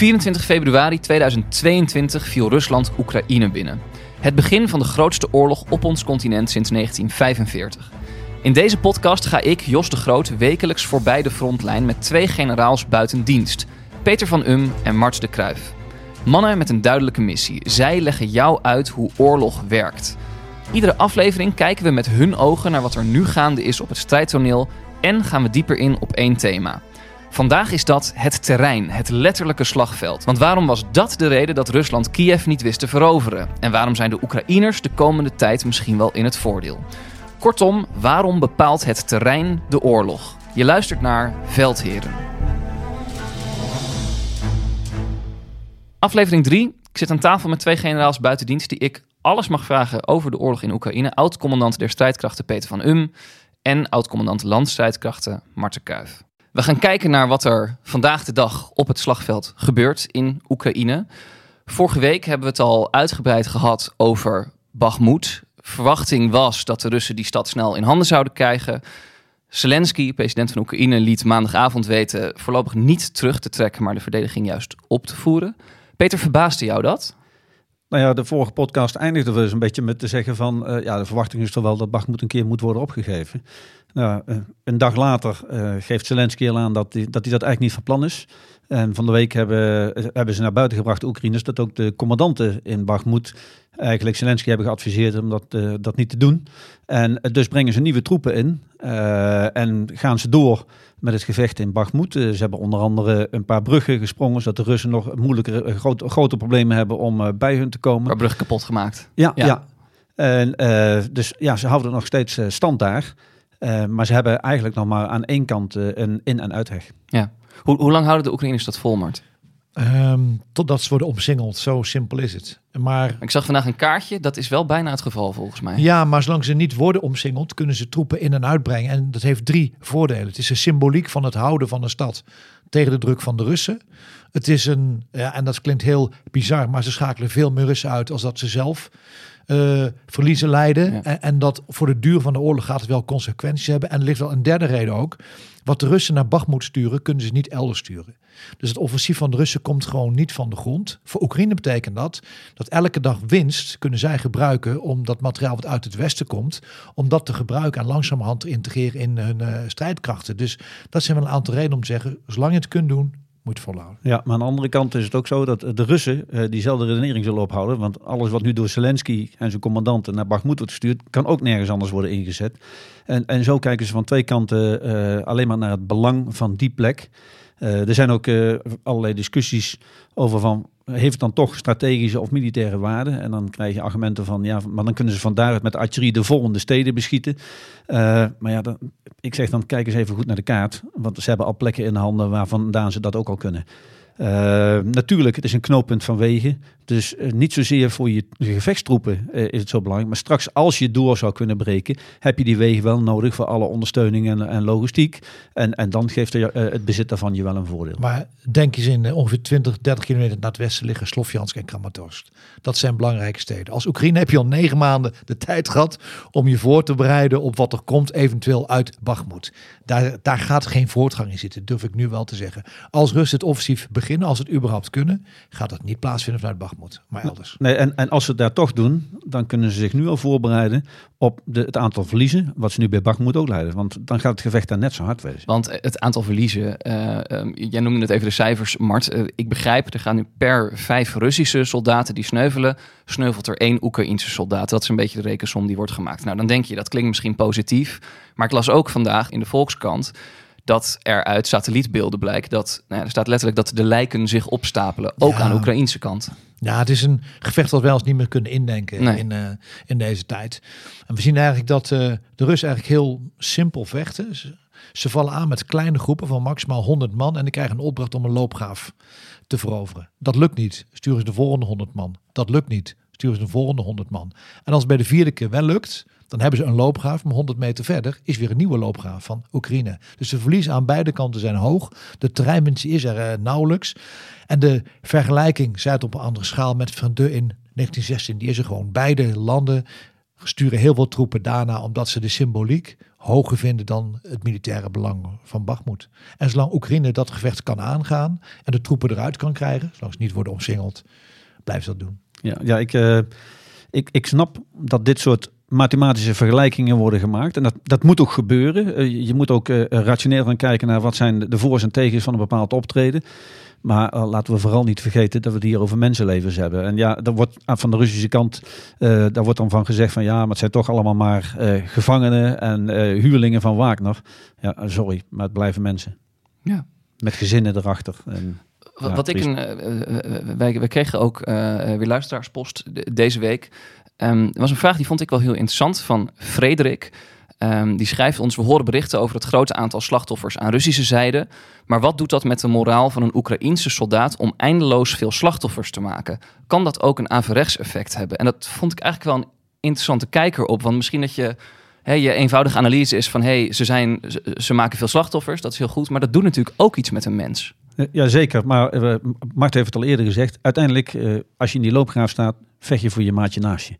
24 februari 2022 viel Rusland Oekraïne binnen. Het begin van de grootste oorlog op ons continent sinds 1945. In deze podcast ga ik, Jos de Groot, wekelijks voorbij de frontlijn met twee generaals buiten dienst. Peter van Um en Mart de Kruif. Mannen met een duidelijke missie. Zij leggen jou uit hoe oorlog werkt. Iedere aflevering kijken we met hun ogen naar wat er nu gaande is op het strijdtoneel en gaan we dieper in op één thema. Vandaag is dat het terrein, het letterlijke slagveld. Want waarom was dat de reden dat Rusland Kiev niet wist te veroveren? En waarom zijn de Oekraïners de komende tijd misschien wel in het voordeel? Kortom, waarom bepaalt het terrein de oorlog? Je luistert naar Veldheren. Aflevering 3. Ik zit aan tafel met twee generaals buiten dienst die ik alles mag vragen over de oorlog in Oekraïne. Oud-commandant der strijdkrachten Peter van Um en oud-commandant landstrijdkrachten Marten Kuif. We gaan kijken naar wat er vandaag de dag op het slagveld gebeurt in Oekraïne. Vorige week hebben we het al uitgebreid gehad over Bakhmut. Verwachting was dat de Russen die stad snel in handen zouden krijgen. Zelensky, president van Oekraïne, liet maandagavond weten voorlopig niet terug te trekken, maar de verdediging juist op te voeren. Peter, verbaasde jou dat? Nou ja, de vorige podcast eindigde dus een beetje met te zeggen van... eh, ja, de verwachting is toch wel dat Bakhmut een keer moet worden opgegeven. Nou, eh, een dag later eh, geeft Zelensky al aan dat hij dat, hij dat eigenlijk niet van plan is. En van de week hebben, hebben ze naar buiten gebracht, de Oekraïners... dat ook de commandanten in Bakhmut eigenlijk Zelensky hebben geadviseerd om dat, eh, dat niet te doen. En eh, dus brengen ze nieuwe troepen in eh, en gaan ze door met het gevecht in Bakhmut. Eh, ze hebben onder andere een paar bruggen gesprongen, zodat de Russen nog moeilijker, eh, groot, grote problemen hebben om eh, bij hun te komen. Waar brug kapot gemaakt. Ja, Ja. ja. En, eh, dus ja, ze houden nog steeds eh, stand daar. Eh, maar ze hebben eigenlijk nog maar aan één kant eh, een in- en uitheg. Ja. Hoe, hoe lang houden de Oekraïners dat vol, Mart? Ehm, totdat ze worden omsingeld, zo simpel is het. Maar Ik zag vandaag een kaartje, dat is wel bijna het geval volgens mij. Ja, maar zolang ze niet worden omsingeld, kunnen ze troepen in en uitbrengen. En dat heeft drie voordelen. Het is een symboliek van het houden van de stad tegen de druk van de Russen. Het is een, ja, en dat klinkt heel bizar, maar ze schakelen veel meer Russen uit als dat ze zelf eh, verliezen lijden. Ja. En, en dat voor de duur van de oorlog gaat het wel consequenties hebben. En er ligt wel een derde reden ook. Wat de Russen naar Bakhmut sturen, kunnen ze niet elders sturen. Dus het offensief van de Russen komt gewoon niet van de grond. Voor Oekraïne betekent dat dat elke dag winst kunnen zij gebruiken om dat materiaal wat uit het westen komt, om dat te gebruiken en langzamerhand te integreren in hun eh, strijdkrachten. Dus dat zijn wel een aantal redenen om te zeggen, zolang je het kunt doen, moet volhouden. Ja, maar aan de andere kant is het ook zo dat de Russen eh, diezelfde redenering zullen ophouden. Want alles wat nu door Zelensky en zijn commandanten naar Bakhmut wordt gestuurd, kan ook nergens anders worden ingezet. En, en zo kijken ze van twee kanten eh, alleen maar naar het belang van die plek. Eh, er zijn ook allerlei discussies over van heeft dan toch strategische of militaire waarde. En dan krijg je argumenten van, ja, maar dan kunnen ze van daaruit met artillerie de volgende steden beschieten. Uh, maar ja, dan, ik zeg dan, kijk eens even goed naar de kaart. Want ze hebben al plekken in de handen waarvandaan ze dat ook al kunnen. Uh, natuurlijk, het is een knooppunt van wegen. Dus uh, niet zozeer voor je gevechtstroepen uh, is het zo belangrijk. Maar straks, als je door zou kunnen breken, heb je die wegen wel nodig voor alle ondersteuning en, en logistiek. En, en dan geeft er, het bezit daarvan je wel een voordeel. Maar denk eens in ongeveer 20, 30 kilometer naar het westen liggen Slofjansk en Kramatorsk. Dat zijn belangrijke steden. Als Oekraïne heb je al negen maanden de tijd gehad om je voor te bereiden op wat er komt, eventueel uit Bagmoed. Daar, daar gaat geen voortgang in zitten, durf ik nu wel te zeggen. Als Rust het offensief beginnen, als het überhaupt kunnen, gaat het niet plaatsvinden vanuit Bagmoed maar elders. Nee, en, en als ze het daar toch doen, dan kunnen ze zich nu al voorbereiden op de, het aantal verliezen, wat ze nu bij Bakhmut ook leiden. Want dan gaat het gevecht daar net zo hard wezen. Want het aantal verliezen, uh, um, jij noemde het even de cijfers, Mart. Uh, ik begrijp, er gaan nu per vijf Russische soldaten die sneuvelen, sneuvelt er één Oekraïnse soldaat. Dat is een beetje de rekensom die wordt gemaakt. Nou, dan denk je, dat klinkt misschien positief. Maar ik las ook vandaag in de Volkskrant dat er uit satellietbeelden blijkt dat, nou ja, er staat letterlijk dat de lijken zich opstapelen, ook ja. aan de Oekraïnse kant. Ja, het is een gevecht dat wij ons niet meer kunnen indenken nee. in, uh, in deze tijd. En we zien eigenlijk dat uh, de Russen eigenlijk heel simpel vechten. Ze, ze, vallen aan met kleine groepen van maximaal 100 man en die krijgen een opdracht om een loopgraaf te veroveren. Dat lukt niet. Sturen ze de volgende 100 man. Dat lukt niet. Sturen ze de volgende 100 man. En als het bij de vierde keer wel lukt, dan hebben ze een loopgraaf, maar 100 meter verder is weer een nieuwe loopgraaf van Oekraïne. Dus de verliezen aan beide kanten zijn hoog. De terreinwinst is er uh, nauwelijks. En de vergelijking, zij het op een andere schaal met Van de in 1916, die is er gewoon. Beide landen sturen heel veel troepen daarna, omdat ze de symboliek hoger vinden dan het militaire belang van Bakhmut. En zolang Oekraïne dat gevecht kan aangaan en de troepen eruit kan krijgen, zolang ze niet worden omsingeld, blijft ze dat doen. Ja, ja ik, uh, ik, ik snap dat dit soort mathematische vergelijkingen worden gemaakt. En dat, dat moet ook gebeuren. Uh, je moet ook uh, rationeel gaan kijken naar wat zijn de voor's en tegens van een bepaald optreden. Maar uh, laten we vooral niet vergeten dat we het hier over mensenlevens hebben. En ja, er wordt van de Russische kant, daar wordt dan van gezegd van ja, maar het zijn toch allemaal maar gevangenen en huurlingen van Wagner. Ja, sorry, maar het blijven mensen. Ja. Met gezinnen erachter. En, ja, wat ik een, wij, wij kregen ook weer luisteraarspost deze week. Um, er was een vraag die vond ik wel heel interessant van Frederik. Um, die schrijft ons: We horen berichten over het grote aantal slachtoffers aan Russische zijde. Maar wat doet dat met de moraal van een Oekraïense soldaat om eindeloos veel slachtoffers te maken? Kan dat ook een averechts effect hebben? En dat vond ik eigenlijk wel een interessante kijker op. Want misschien dat je. Je eenvoudige analyse is van hey, ze, zijn, ze, maken veel slachtoffers, dat is heel goed. Maar dat doet natuurlijk ook iets met een mens. Ja, zeker. Maar uh, Mart heeft het al eerder gezegd. Uiteindelijk, uh, als je in die loopgraaf staat, vecht je voor je maatje naast je.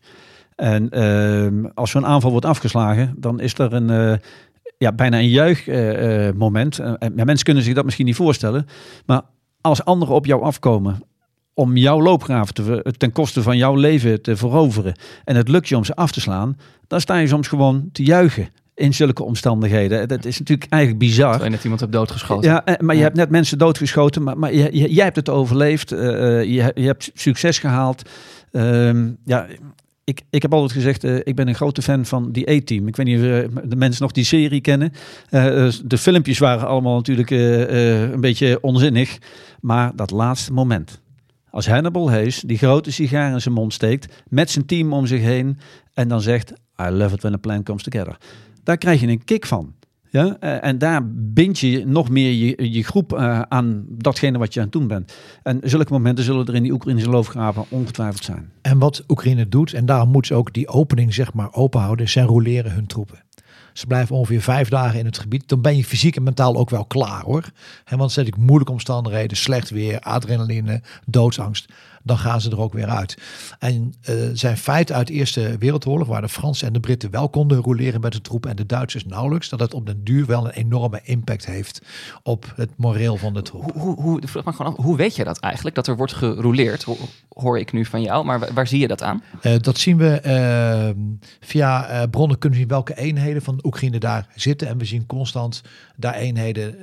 En uh, als zo'n aanval wordt afgeslagen, dan is er een, uh, ja, bijna een juichmoment. Uh, ja, mensen kunnen zich dat misschien niet voorstellen. Maar als anderen op jou afkomen om jouw loopgraaf te, ten koste van jouw leven te veroveren. en het lukt je om ze af te slaan. dan sta je soms gewoon te juichen in zulke omstandigheden. Dat is natuurlijk eigenlijk bizar. Je net iemand hebt doodgeschoten. Ja, maar je hebt net mensen doodgeschoten, maar, maar je, je, jij hebt het overleefd. Uh, je, je hebt succes gehaald. Um, ja, ik, ik heb altijd gezegd, uh, ik ben een grote fan van die A-team. Ik weet niet of uh, de mensen nog die serie kennen. Uh, de filmpjes waren allemaal natuurlijk een beetje onzinnig. Maar dat laatste moment. Als Hannibal Hayes die grote sigaar in zijn mond steekt, met zijn team om zich heen en dan zegt, I love it when a plan comes together. Daar krijg je een kick van. Ja? En daar bind je nog meer je, je groep uh, aan datgene wat je aan het doen bent. En zulke momenten zullen er in die Oekraïnse loofgraven ongetwijfeld zijn. En wat Oekraïne doet, en daarom moet ze ook die opening zeg maar openhouden, zijn roleren hun troepen. Ze blijven ongeveer vijf dagen in het gebied. Dan ben je fysiek en mentaal ook wel klaar hoor. He, want zet ik moeilijke omstandigheden, slecht weer, adrenaline, doodsangst dan gaan ze er ook weer uit. En uh, zijn feiten uit de Eerste Wereldoorlog, waar de Fransen en de Britten wel konden roleren met de troepen en de Duitsers nauwelijks, dat het op den duur wel een enorme impact heeft op het moreel van de troep. Hoe, hoe, hoe, gewoon af, hoe weet je dat eigenlijk, dat er wordt gerouleerd? Hoor ik nu van jou, maar waar, waar zie je dat aan? Uh, dat zien we uh, via bronnen kunnen zien welke eenheden van Oekraïne daar zitten. En we zien constant daar eenheden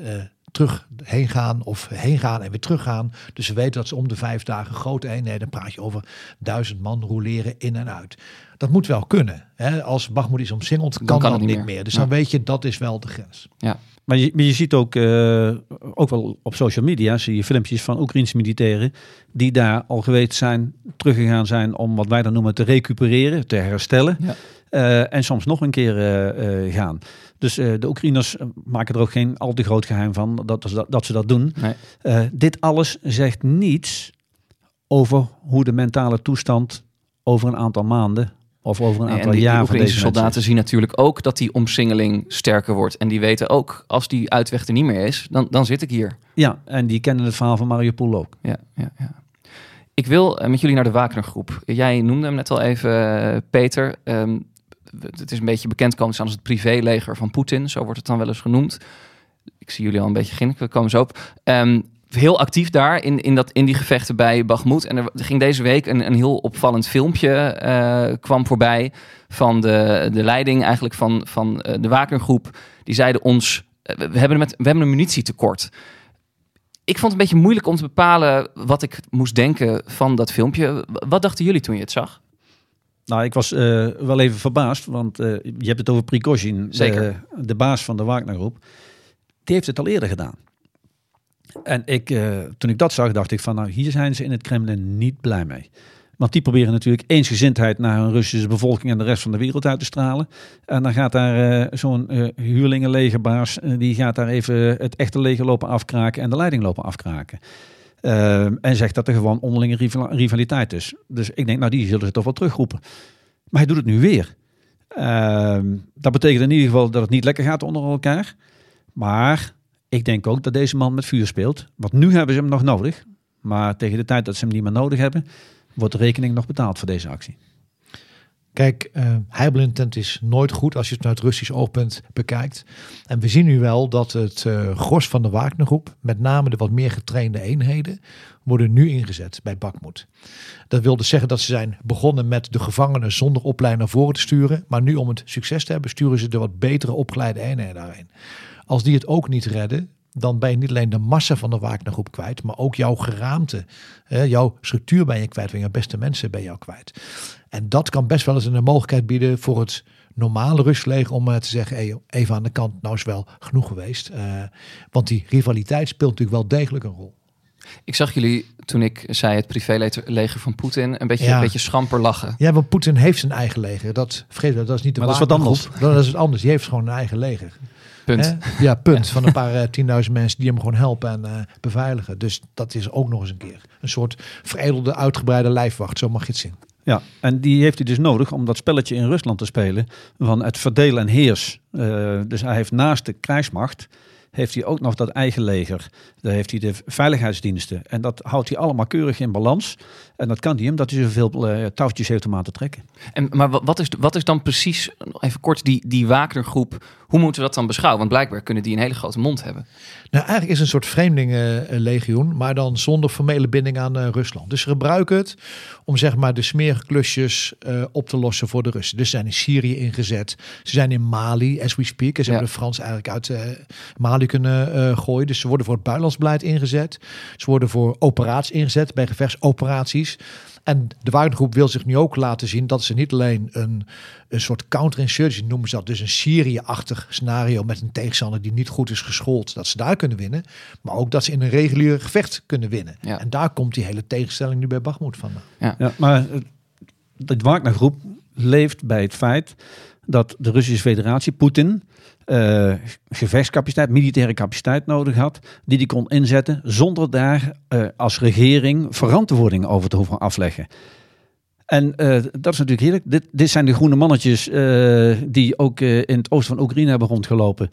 terug heen gaan of heen gaan en weer teruggaan. Dus ze weten dat ze om de vijf dagen grote eenheden, praat je over duizend man roleren in en uit. Dat moet wel kunnen. Hè? Als Bakhmut is omsingeld, kan, kan dat niet niet meer. meer. Dus Ja. dan weet je, dat is wel de grens. Ja. Maar je, maar je ziet ook, eh, ook wel op social media, zie je filmpjes van Oekraïnse militairen die daar al geweest zijn, teruggegaan zijn om wat wij dan noemen te recupereren, te herstellen. Ja. Eh, en soms nog een keer eh, eh, gaan. Dus de Oekraïners maken er ook geen al te groot geheim van dat, ze dat, ze dat doen. Nee. Dit alles zegt niets over hoe de mentale toestand over een aantal maanden of over een Nee, aantal en die, die jaar van deze mensen soldaten is. zien natuurlijk ook dat die omsingeling sterker wordt. En die weten ook, als die uitweg er niet meer is, dan, dan zit ik hier. Ja, en die kennen het verhaal van Mariupol ook. Ja, ja, ja. Ik wil met jullie naar de Wagner-groep. Jij noemde hem net al even, Peter. Ehm, het is een beetje bekend komen als het privéleger van Poetin. Zo wordt het dan wel eens genoemd. Ik zie jullie al een beetje ginniken, we komen zo op. Ehm, heel actief daar in, in, dat, in die gevechten bij Bakhmut. En er ging deze week een, een heel opvallend filmpje eh, kwam voorbij van de, de leiding eigenlijk van, van eh, de Wagner-groep. Die zeiden ons, eh, we, hebben met, we hebben een munitietekort. Ik vond het een beetje moeilijk om te bepalen wat ik moest denken van dat filmpje. Wat dachten jullie toen je het zag? Nou, ik was eh, wel even verbaasd, want eh, je hebt het over Prigozhin, Zeker. De, de baas van de Wagnergroep. Die heeft het al eerder gedaan. En ik, eh, toen ik dat zag, dacht ik van, nou, hier zijn ze in het Kremlin niet blij mee. Want die proberen natuurlijk eensgezindheid naar hun Russische bevolking en de rest van de wereld uit te stralen. En dan gaat daar zo'n huurlingenlegerbaas, die gaat daar even het echte leger lopen afkraken en de leiding lopen afkraken. Ehm, en zegt dat er gewoon onderlinge rival- rivaliteit is. Dus ik denk, nou, die zullen ze toch wel terugroepen. Maar hij doet het nu weer. Ehm, dat betekent in ieder geval dat het niet lekker gaat onder elkaar. Maar ik denk ook dat deze man met vuur speelt. Want nu hebben ze hem nog nodig. Maar tegen de tijd dat ze hem niet meer nodig hebben, wordt de rekening nog betaald voor deze actie. Kijk, eh heibelintent is nooit goed als je het vanuit Russisch oogpunt bekijkt. En we zien nu wel dat het eh, gros van de Wagnergroep, met name de wat meer getrainde eenheden, worden nu ingezet bij Bakhmut. Dat wil dus zeggen dat ze zijn begonnen met de gevangenen zonder opleiding naar voren te sturen. Maar nu om het succes te hebben, sturen ze de wat betere opgeleide eenheden daarheen. Als die het ook niet redden, dan ben je niet alleen de massa van de Wagnergroep kwijt, maar ook jouw geraamte, hè, jouw structuur ben je kwijt, van je beste mensen ben je al kwijt. En dat kan best wel eens een mogelijkheid bieden voor het normale Rustleger om eh, te zeggen, hey, even aan de kant, nou is wel genoeg geweest. Eh, want die rivaliteit speelt natuurlijk wel degelijk een rol. Ik zag jullie, toen ik zei het privéleger van Poetin, een beetje, Ja. een beetje schamper lachen. Ja, want Poetin heeft zijn eigen leger. Dat vergeet we, dat is niet de Maar dat is wat Wagnergroep. Dat is wat anders. Die heeft gewoon een eigen leger. Punt. Hè? Ja, punt. Van een paar eh, tienduizend mensen die hem gewoon helpen en eh, beveiligen. Dus dat is ook nog eens een keer. Een soort veredelde, uitgebreide lijfwacht. Zo mag je het zien. Ja, en die heeft hij dus nodig om dat spelletje in Rusland te spelen van het verdelen en heers. Eh, dus hij heeft naast de krijgsmacht, heeft hij ook nog dat eigen leger. Daar heeft hij de veiligheidsdiensten. En dat houdt hij allemaal keurig in balans. En dat kan hij omdat hij zoveel eh, touwtjes heeft om aan te trekken. En, maar wa- wat is, wat is dan precies, nog even kort, die, die Wagnergroep, hoe moeten we dat dan beschouwen? Want blijkbaar kunnen die een hele grote mond hebben. Nou, eigenlijk is het een soort vreemdelingenlegioen, maar dan zonder formele binding aan eh, Rusland. Dus ze gebruiken het om zeg maar de smerige klusjes eh, op te lossen voor de Russen. Dus ze zijn in Syrië ingezet. Ze zijn in Mali, as we speak. En ze Ja. hebben de Frans eigenlijk uit eh, Mali kunnen eh, gooien. Dus ze worden voor het buitenlandsbeleid ingezet. Ze worden voor operaties ingezet, bij gevechtsoperaties. En de Wagnergroep wil zich nu ook laten zien dat ze niet alleen een, een soort counterinsurgency noemen ze dat, dus een Syrië-achtig scenario met een tegenstander die niet goed is geschoold, dat ze daar kunnen winnen, maar ook dat ze in een regulier gevecht kunnen winnen. Ja. En daar komt die hele tegenstelling nu bij Bakhmut vandaan. Ja, maar de Wagner-groep leeft bij het feit dat de Russische federatie, Poetin, eh, gevechtscapaciteit, militaire capaciteit nodig had, die die kon inzetten zonder daar eh, als regering verantwoording over te hoeven afleggen. En eh, dat is natuurlijk heerlijk. Dit, dit zijn de groene mannetjes die ook in het oosten van Oekraïne hebben rondgelopen.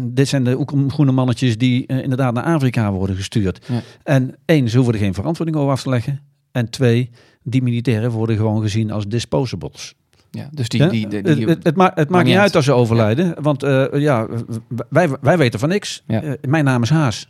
Dit zijn de groene mannetjes die inderdaad naar Afrika worden gestuurd. Ja. En één, ze hoeven er geen verantwoording over af te leggen. En twee, die militairen worden gewoon gezien als disposables. Ja, dus die, Ja? die, die, die- het, het, het ma- het maakt niet uit. als ze overlijden, want eh, ja, wij, wij weten van niks. Ja. Eh, mijn naam is Haas.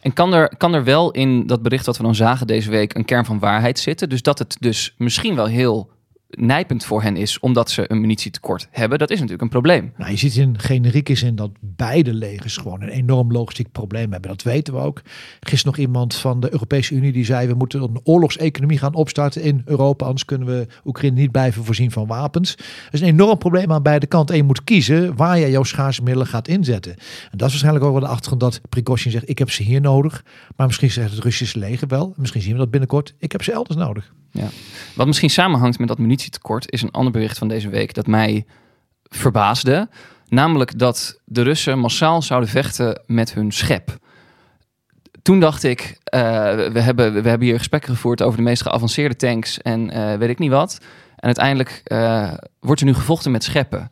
En kan er, kan er wel in dat bericht dat we dan zagen deze week een kern van waarheid zitten? Dus dat het dus misschien wel heel nijpend voor hen is omdat ze een munitietekort hebben, dat is natuurlijk een probleem. Nou, je ziet in generieke zin dat beide legers gewoon een enorm logistiek probleem hebben. Dat weten we ook. Gisteren nog iemand van de Europese Unie die zei: we moeten een oorlogseconomie gaan opstarten in Europa, anders kunnen we Oekraïne niet blijven voorzien van wapens. Dat is een enorm probleem aan beide kanten. En je moet kiezen waar je jouw schaarse middelen gaat inzetten. En dat is waarschijnlijk ook wel de achtergrond dat Prigozhin zegt: ik heb ze hier nodig. Maar misschien zegt het Russische leger wel. Misschien zien we dat binnenkort. Ik heb ze elders nodig. Ja. Wat misschien samenhangt met dat munitietekort is een ander bericht van deze week dat mij verbaasde. Namelijk dat de Russen massaal zouden vechten met hun schep. Toen dacht ik, uh, we, hebben, we hebben hier gesprekken gevoerd over de meest geavanceerde tanks en uh, weet ik niet wat. En uiteindelijk uh, wordt er nu gevochten met scheppen.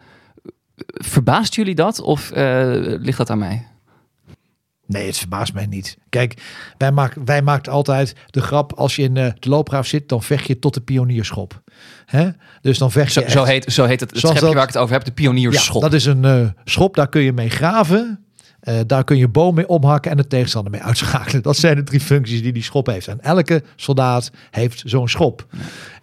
Verbaast jullie dat of ligt dat aan mij? Nee, het verbaast mij niet. Kijk, wij, maken, wij maakten altijd de grap: als je in de loopgraaf zit, dan vecht je tot de pionierschop. Hè? Dus dan vecht je. Zo, zo, heet, zo heet het, het schepje dat, waar ik het over heb, de pionierschop. Ja, dat is een uh, schop, daar kun je mee graven. Uh, daar kun je boom mee omhakken en de tegenstander mee uitschakelen. Dat zijn de drie functies die die schop heeft. En elke soldaat heeft zo'n schop.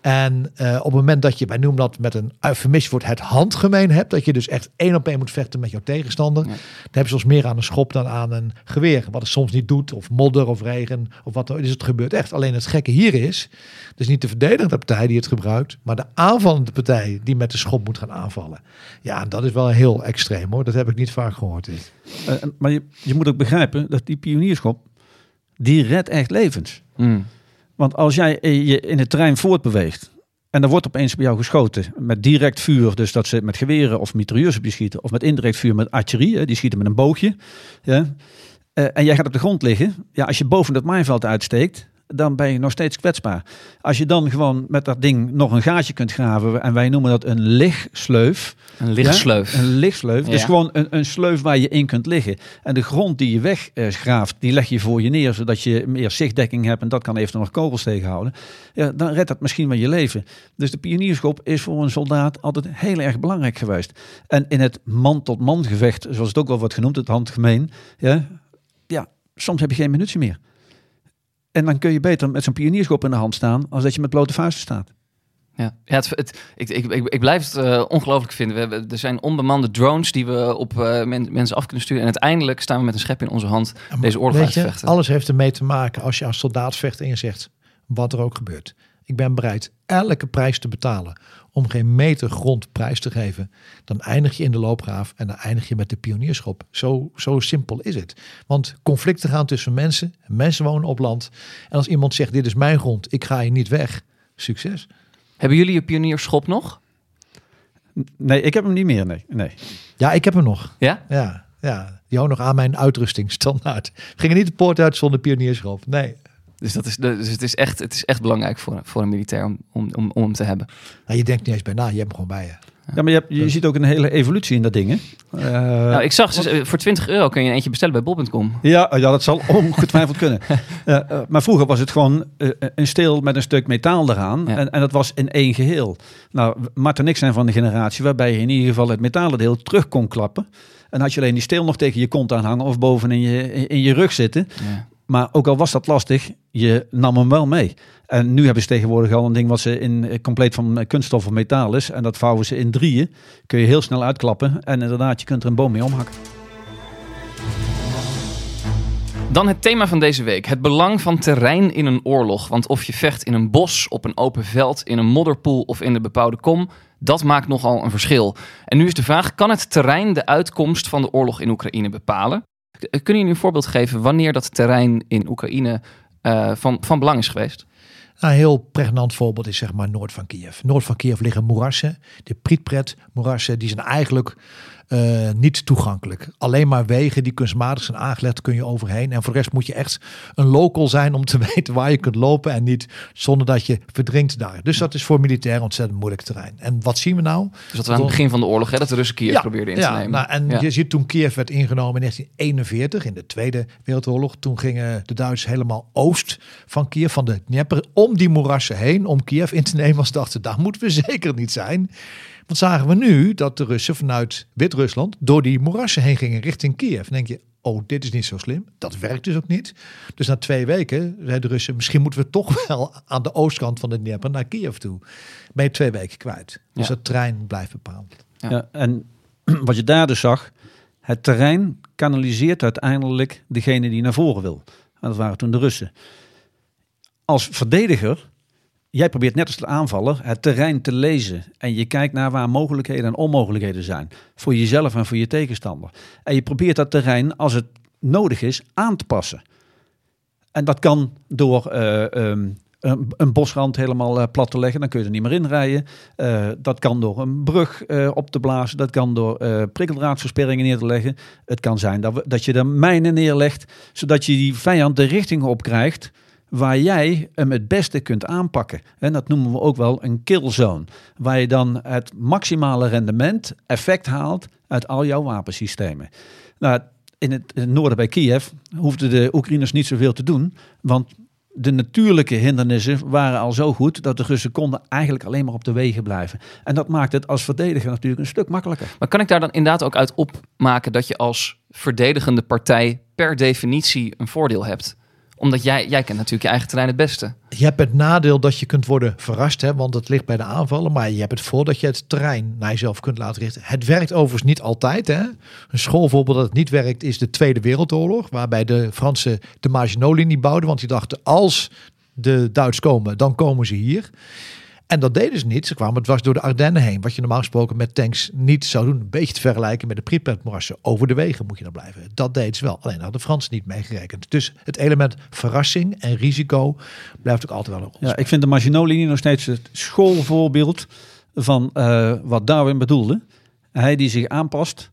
En uh, op het moment dat je, wij noemen dat met een eufemisme het handgemeen hebt, dat je dus echt één op één moet vechten met jouw tegenstander, ja. dan heb je soms meer aan een schop dan aan een geweer. Wat het soms niet doet, of modder of regen, of wat dan is het gebeurt echt. Alleen het gekke hier is, dus niet de verdedigende partij die het gebruikt, maar de aanvallende partij die met de schop moet gaan aanvallen. Ja, dat is wel heel extreem hoor. Dat heb ik niet vaak gehoord. Uh, maar je, je moet ook begrijpen dat die pionierschop, die redt echt levens. Mm. Want als jij je in het terrein voortbeweegt en er wordt opeens bij jou geschoten met direct vuur, dus dat ze met geweren of mitrailleurs op je schieten, of met indirect vuur met artillerie, die schieten met een boogje. Ja. Uh, en jij gaat op de grond liggen. Ja, als je boven het maaiveld uitsteekt, dan ben je nog steeds kwetsbaar. Als je dan gewoon met dat ding nog een gaatje kunt graven, en wij noemen dat een lichtsleuf. Een lichtsleuf. Ja, een lichtsleuf. Ja. Dus gewoon een, een sleuf waar je in kunt liggen. En de grond die je weggraaft, die leg je voor je neer, zodat je meer zichtdekking hebt en dat kan eventueel nog kogels tegenhouden. Ja, dan redt dat misschien wel je leven. Dus de pionierschop is voor een soldaat altijd heel erg belangrijk geweest. En in het man-tot-man gevecht, zoals het ook wel wordt genoemd, het handgemeen, ja, ja, soms heb je geen munitie meer. En dan kun je beter met zo'n pionierschop in de hand staan, als dat je met blote vuisten staat. Ja, ja het, het, ik, ik, ik, ik blijf het uh, ongelooflijk vinden. We hebben, er zijn onbemande drones die we op uh, men, mensen af kunnen sturen. En uiteindelijk staan we met een schep in onze hand ja, deze oorlog uit te vechten. Alles heeft ermee te maken als je als soldaat vecht en je zegt wat er ook gebeurt. Ik ben bereid elke prijs te betalen om geen meter grond prijs te geven. Dan eindig je in de loopgraaf en dan eindig je met de pionierschop. Zo, zo simpel is het. Want conflicten gaan tussen mensen. Mensen wonen op land. En als iemand zegt, dit is mijn grond, ik ga hier niet weg. Succes. Hebben jullie je pionierschop nog? Nee, ik heb hem niet meer. Nee. nee. Ja, ik heb hem nog. Ja? Ja. Ja, die hou nog aan mijn uitrusting standaard. Gingen niet de poort uit zonder pionierschop. Nee. Dus, dat is, dus het, is echt, het is echt belangrijk voor, voor een militair om, om, om, om hem te hebben. Nou, je denkt niet eens bij na, je hebt hem gewoon bij je. Ja, maar je, hebt, je ziet ook een hele evolutie in dat ding, hè? Uh, nou, ik zag, want... voor 20 euro kun je een eentje bestellen bij bol.com. Ja, ja, dat zal ongetwijfeld kunnen. Uh, uh, maar vroeger was het gewoon een steel met een stuk metaal eraan. Ja. En, en dat was in één geheel. Nou, Martin en ik zijn van de generatie waarbij je in ieder geval het metalen deel terug kon klappen. En had je alleen die steel nog tegen je kont aanhangen of boven in je, in je rug zitten. Ja. Maar ook al was dat lastig, je nam hem wel mee. En nu hebben ze tegenwoordig al een ding wat ze in compleet van kunststof of metaal is. En dat vouwen ze in drieën. Kun je heel snel uitklappen. En inderdaad, je kunt er een boom mee omhakken. Dan het thema van deze week. Het belang van terrein in een oorlog. Want of je vecht in een bos, op een open veld, in een modderpoel of in de bebouwde kom, dat maakt nogal een verschil. En nu is de vraag: kan het terrein de uitkomst van de oorlog in Oekraïne bepalen? Kunnen jullie een voorbeeld geven wanneer dat terrein in Oekraïne uh, van, van belang is geweest? Een heel pregnant voorbeeld is zeg maar noord van Kiev. Noord van Kiev liggen moerassen. De Pripyat moerassen, die zijn eigenlijk uh, niet toegankelijk. Alleen maar wegen die kunstmatig zijn aangelegd kun je overheen. En voor de rest moet je echt een local zijn om te weten waar je kunt lopen en niet zonder dat je verdrinkt daar. Dus dat is voor militair ontzettend moeilijk terrein. En wat zien we nou? Dus dat we aan het begin van de oorlog, hè, dat de Russen Kiev ja, probeerden in ja, te nemen. Nou, en ja. je ziet toen Kiev werd ingenomen in 1941, in de Tweede Wereldoorlog. Toen gingen de Duitsers helemaal oost van Kiev, van de Dnieper, om die moerassen heen, om Kiev in te nemen. Als dachten, daar moeten we zeker niet zijn. Want zagen we nu dat de Russen vanuit Wit-Rusland door die moerassen heen gingen richting Kiev. Dan denk je, oh, dit is niet zo slim. Dat werkt dus ook niet. Dus na twee weken zeiden de Russen, misschien moeten we toch wel aan de oostkant van de Dnieper naar Kiev toe. Ben je twee weken kwijt. Dus Ja. dat trein blijft bepaald. Ja. Ja. en wat je daar dus zag, het terrein kanaliseert uiteindelijk degene die naar voren wil. En dat waren toen de Russen. Als verdediger, jij probeert net als de aanvaller het terrein te lezen. En je kijkt naar waar mogelijkheden en onmogelijkheden zijn. Voor jezelf en voor je tegenstander. En je probeert dat terrein, als het nodig is, aan te passen. En dat kan door eh, ehm, een, een bosrand helemaal eh, plat te leggen. Dan kun je er niet meer in rijden. Eh, dat kan door een brug op te blazen. Dat kan door prikkeldraadversperringen neer te leggen. Het kan zijn dat, we, dat je er mijnen neerlegt. Zodat je die vijand de richting op krijgt waar jij hem het beste kunt aanpakken. En dat noemen we ook wel een killzone. Waar je dan het maximale rendement, effect haalt uit al jouw wapensystemen. Nou, in het, in het noorden bij Kiev hoefden de Oekraïners niet zoveel te doen. Want de natuurlijke hindernissen waren al zo goed dat de Russen konden eigenlijk alleen maar op de wegen blijven. En dat maakt het als verdediger natuurlijk een stuk makkelijker. Maar kan ik daar dan inderdaad ook uit opmaken dat je als verdedigende partij per definitie een voordeel hebt? Omdat jij, jij kent natuurlijk je eigen terrein het beste. Je hebt het nadeel dat je kunt worden verrast, hè, want het ligt bij de aanvallen. Maar je hebt het voor dat je het terrein naar jezelf kunt laten richten. Het werkt overigens niet altijd. Hè. Een schoolvoorbeeld dat het niet werkt is de Tweede Wereldoorlog. Waarbij de Fransen de Maginot-linie bouwden. Want die dachten als de Duits komen, dan komen ze hier. En dat deden ze niet. Ze kwamen dwars door de Ardennen heen. Wat je normaal gesproken met tanks niet zou doen. Een beetje te vergelijken met de Pripyat-moerassen. Over de wegen moet je dan blijven. Dat deed ze wel. Alleen hadden de Fransen niet meegerekend. Dus het element verrassing en risico blijft ook altijd wel een rol Ja, ik vind de Maginot-linie nog steeds het schoolvoorbeeld van eh, wat Darwin bedoelde. Hij die zich aanpast,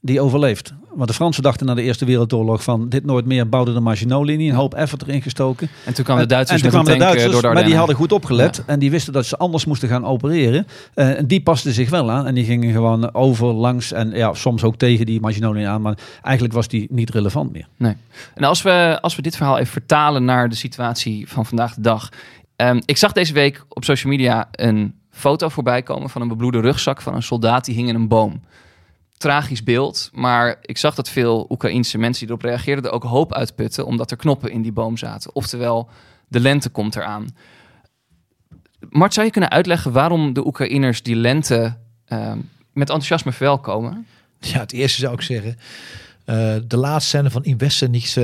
die overleeft. Want de Fransen dachten na de Eerste Wereldoorlog van dit nooit meer, bouwden de Maginot-linie, een hoop effort erin gestoken. En toen kwamen de Duitsers en toen kwamen de eh, Duitsers, door de maar die hadden goed opgelet en die wisten dat ze anders moesten gaan opereren. Eh, en die pasten zich wel aan en die gingen gewoon over, langs en ja, soms ook tegen die Maginot-linie aan. Maar eigenlijk was die niet relevant meer. Nee. En als we, als we dit verhaal even vertalen naar de situatie van vandaag de dag. Ehm, ik zag deze week op social media een foto voorbij komen van een bebloede rugzak van een soldaat die hing in een boom. Tragisch beeld, maar ik zag dat veel Oekraïense mensen die erop reageerden er ook hoop uitputten omdat er knoppen in die boom zaten. Oftewel, de lente komt eraan. Mart, zou je kunnen uitleggen waarom de Oekraïners die lente ehm, met enthousiasme verwelkomen? Ja, het eerste zou ik zeggen. eh, de laatste scène van In Westen niets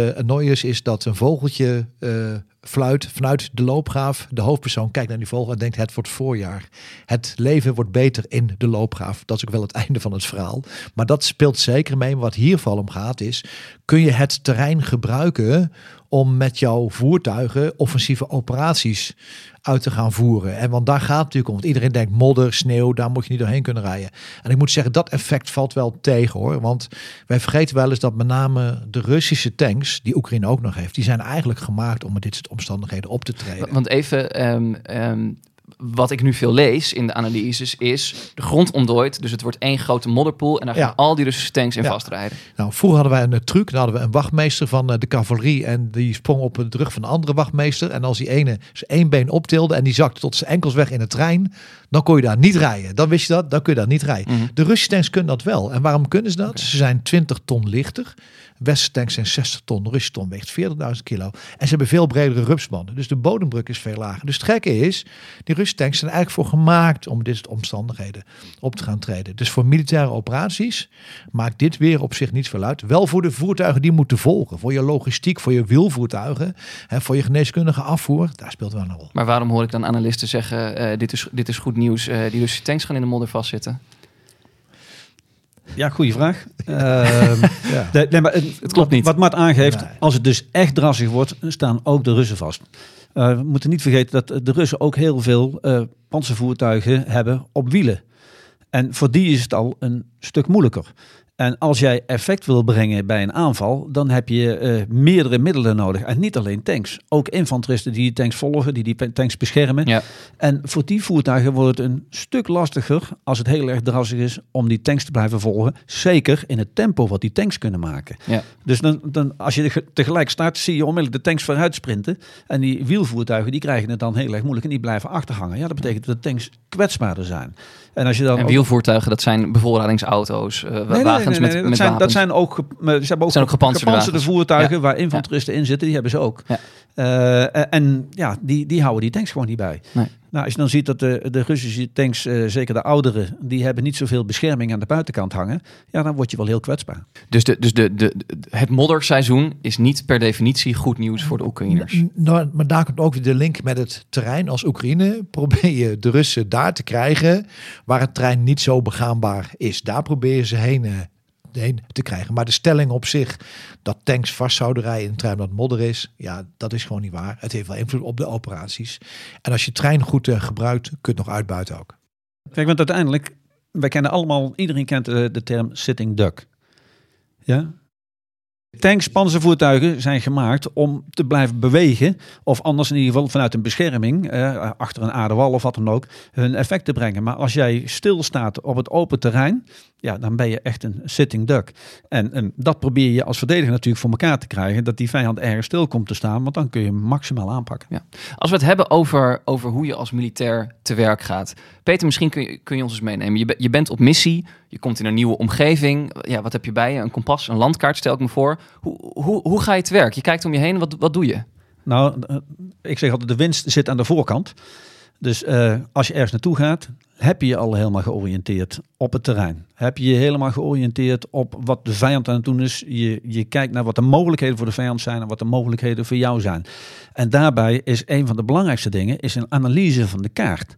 is dat een vogeltje eh, fluit vanuit de loopgraaf. De hoofdpersoon kijkt naar die vogel en denkt het wordt voorjaar. Het leven wordt beter in de loopgraaf. Dat is ook wel het einde van het verhaal. Maar dat speelt zeker mee. Wat hier vooral om gaat is, kun je het terrein gebruiken om met jouw voertuigen offensieve operaties uit te gaan voeren. En want daar gaat natuurlijk om. Want iedereen denkt modder, sneeuw, daar moet je niet doorheen kunnen rijden. En ik moet zeggen, dat effect valt wel tegen hoor. Want wij vergeten wel eens dat met name de Russische tanks, die Oekraïne ook nog heeft, die zijn eigenlijk gemaakt om dit soort omstandigheden op te treden. Want even, um, um, wat ik nu veel lees in de analyses is de grond ontdooit. Dus het wordt één grote modderpoel en daar gaan ja. al die Russische tanks in ja. vastrijden. Nou, vroeger hadden wij een truc. Dan hadden we een wachtmeester van de cavalerie en die sprong op de rug van een andere wachtmeester. En als die ene zijn één been optilde en die zakte tot zijn enkels weg in de trein, dan kon je daar niet rijden. Dan wist je dat, dan kun je daar niet rijden. Mm -hmm. De Russische tanks kunnen dat wel. En waarom kunnen ze dat? Okay. Ze zijn 20 ton lichter. Westerse tanks zijn 60 ton, ton weegt 40.000 kilo. En ze hebben veel bredere rupsbanden. Dus de bodemdruk is veel lager. Dus het gekke is, die Russische tanks zijn eigenlijk voor gemaakt om dit soort omstandigheden op te gaan treden. Dus voor militaire operaties maakt dit weer op zich niet veel uit. Wel voor de voertuigen die moeten volgen. Voor je logistiek, voor je wielvoertuigen, hè, voor je geneeskundige afvoer. Daar speelt wel een rol. Maar waarom hoor ik dan analisten zeggen, uh, dit, is, dit is goed nieuws. Uh, die Russische tanks gaan in de modder vastzitten? Ja, goede vraag. Uh, ja. de, nee, maar het, het, klopt niet. Wat Mart aangeeft, nee. als het dus echt drassig wordt, staan ook de Russen vast. Uh, we moeten niet vergeten dat de Russen ook heel veel uh, panzervoertuigen hebben op wielen. En voor die is het al een stuk moeilijker. En als jij effect wil brengen bij een aanval, dan heb je uh, meerdere middelen nodig. En niet alleen tanks. Ook infanteristen die die tanks volgen, die die tanks beschermen. Ja. En voor die voertuigen wordt het een stuk lastiger, als het heel erg drassig is, om die tanks te blijven volgen. Zeker in het tempo wat die tanks kunnen maken. Ja. Dus dan, dan, als je tegelijk start, zie je onmiddellijk de tanks vooruit sprinten. En die wielvoertuigen, die krijgen het dan heel erg moeilijk en die blijven achterhangen. Ja, dat betekent dat de tanks kwetsbaarder zijn. En, als je dan en wielvoertuigen, dat zijn bevoorradingsauto's, uh, nee, wagens wagens met, dat, met zijn, wapens. dat zijn ook, ze hebben ook, Zijn ook gepantserde voertuigen Ja. waar infanteristen in zitten. Die hebben ze ook. Ja. Eh, en ja, die, die houden die tanks gewoon niet bij. Nou, als je dan ziet dat de, de Russische tanks, eh, zeker de oudere, die hebben niet zoveel bescherming aan de buitenkant hangen. Ja, dan word je wel heel kwetsbaar. Dus, de, dus de, de, de- het modderseizoen is niet per definitie goed nieuws voor de Oekraïners. Nou, maar daar komt ook weer de link met het terrein. Als Oekraïne probeer je de Russen daar te krijgen waar het terrein niet zo begaanbaar is. Daar probeer je ze heen, eh, te krijgen. Maar de stelling op zich dat tanks vast zouden rijden in een terrein dat modder is, ja, dat is gewoon niet waar. Het heeft wel invloed op de operaties. En als je trein goed eh, gebruikt, kun je het nog uitbuiten ook. Kijk, want uiteindelijk, wij kennen allemaal, iedereen kent de, de term sitting duck. Ja? Tanks, panzervoertuigen zijn gemaakt om te blijven bewegen. Of anders in ieder geval vanuit een bescherming, eh, achter een aardewal of wat dan ook, hun effect te brengen. Maar als jij stilstaat op het open terrein, ja, dan ben je echt een sitting duck. En, en dat probeer je als verdediger natuurlijk voor elkaar te krijgen. Dat die vijand ergens stil komt te staan, want dan kun je hem maximaal aanpakken. Als we het hebben over, over hoe je als militair te werk gaat. Peter, misschien kun je, kun je ons eens meenemen. Je, be- je bent op missie, je komt in een nieuwe omgeving. Ja, wat heb je bij je? Een kompas, een landkaart, stel ik me voor. Hoe, hoe, hoe ga je te werk? Je kijkt om je heen, wat, wat doe je? Nou, eh, ik zeg altijd, de winst zit aan de voorkant. Dus eh, als je ergens naartoe gaat, heb je je al helemaal georiënteerd op het terrein. Heb je je helemaal georiënteerd op wat de vijand aan het doen is. Je, je kijkt naar wat de mogelijkheden voor de vijand zijn en wat de mogelijkheden voor jou zijn. En daarbij is een van de belangrijkste dingen is een analyse van de kaart.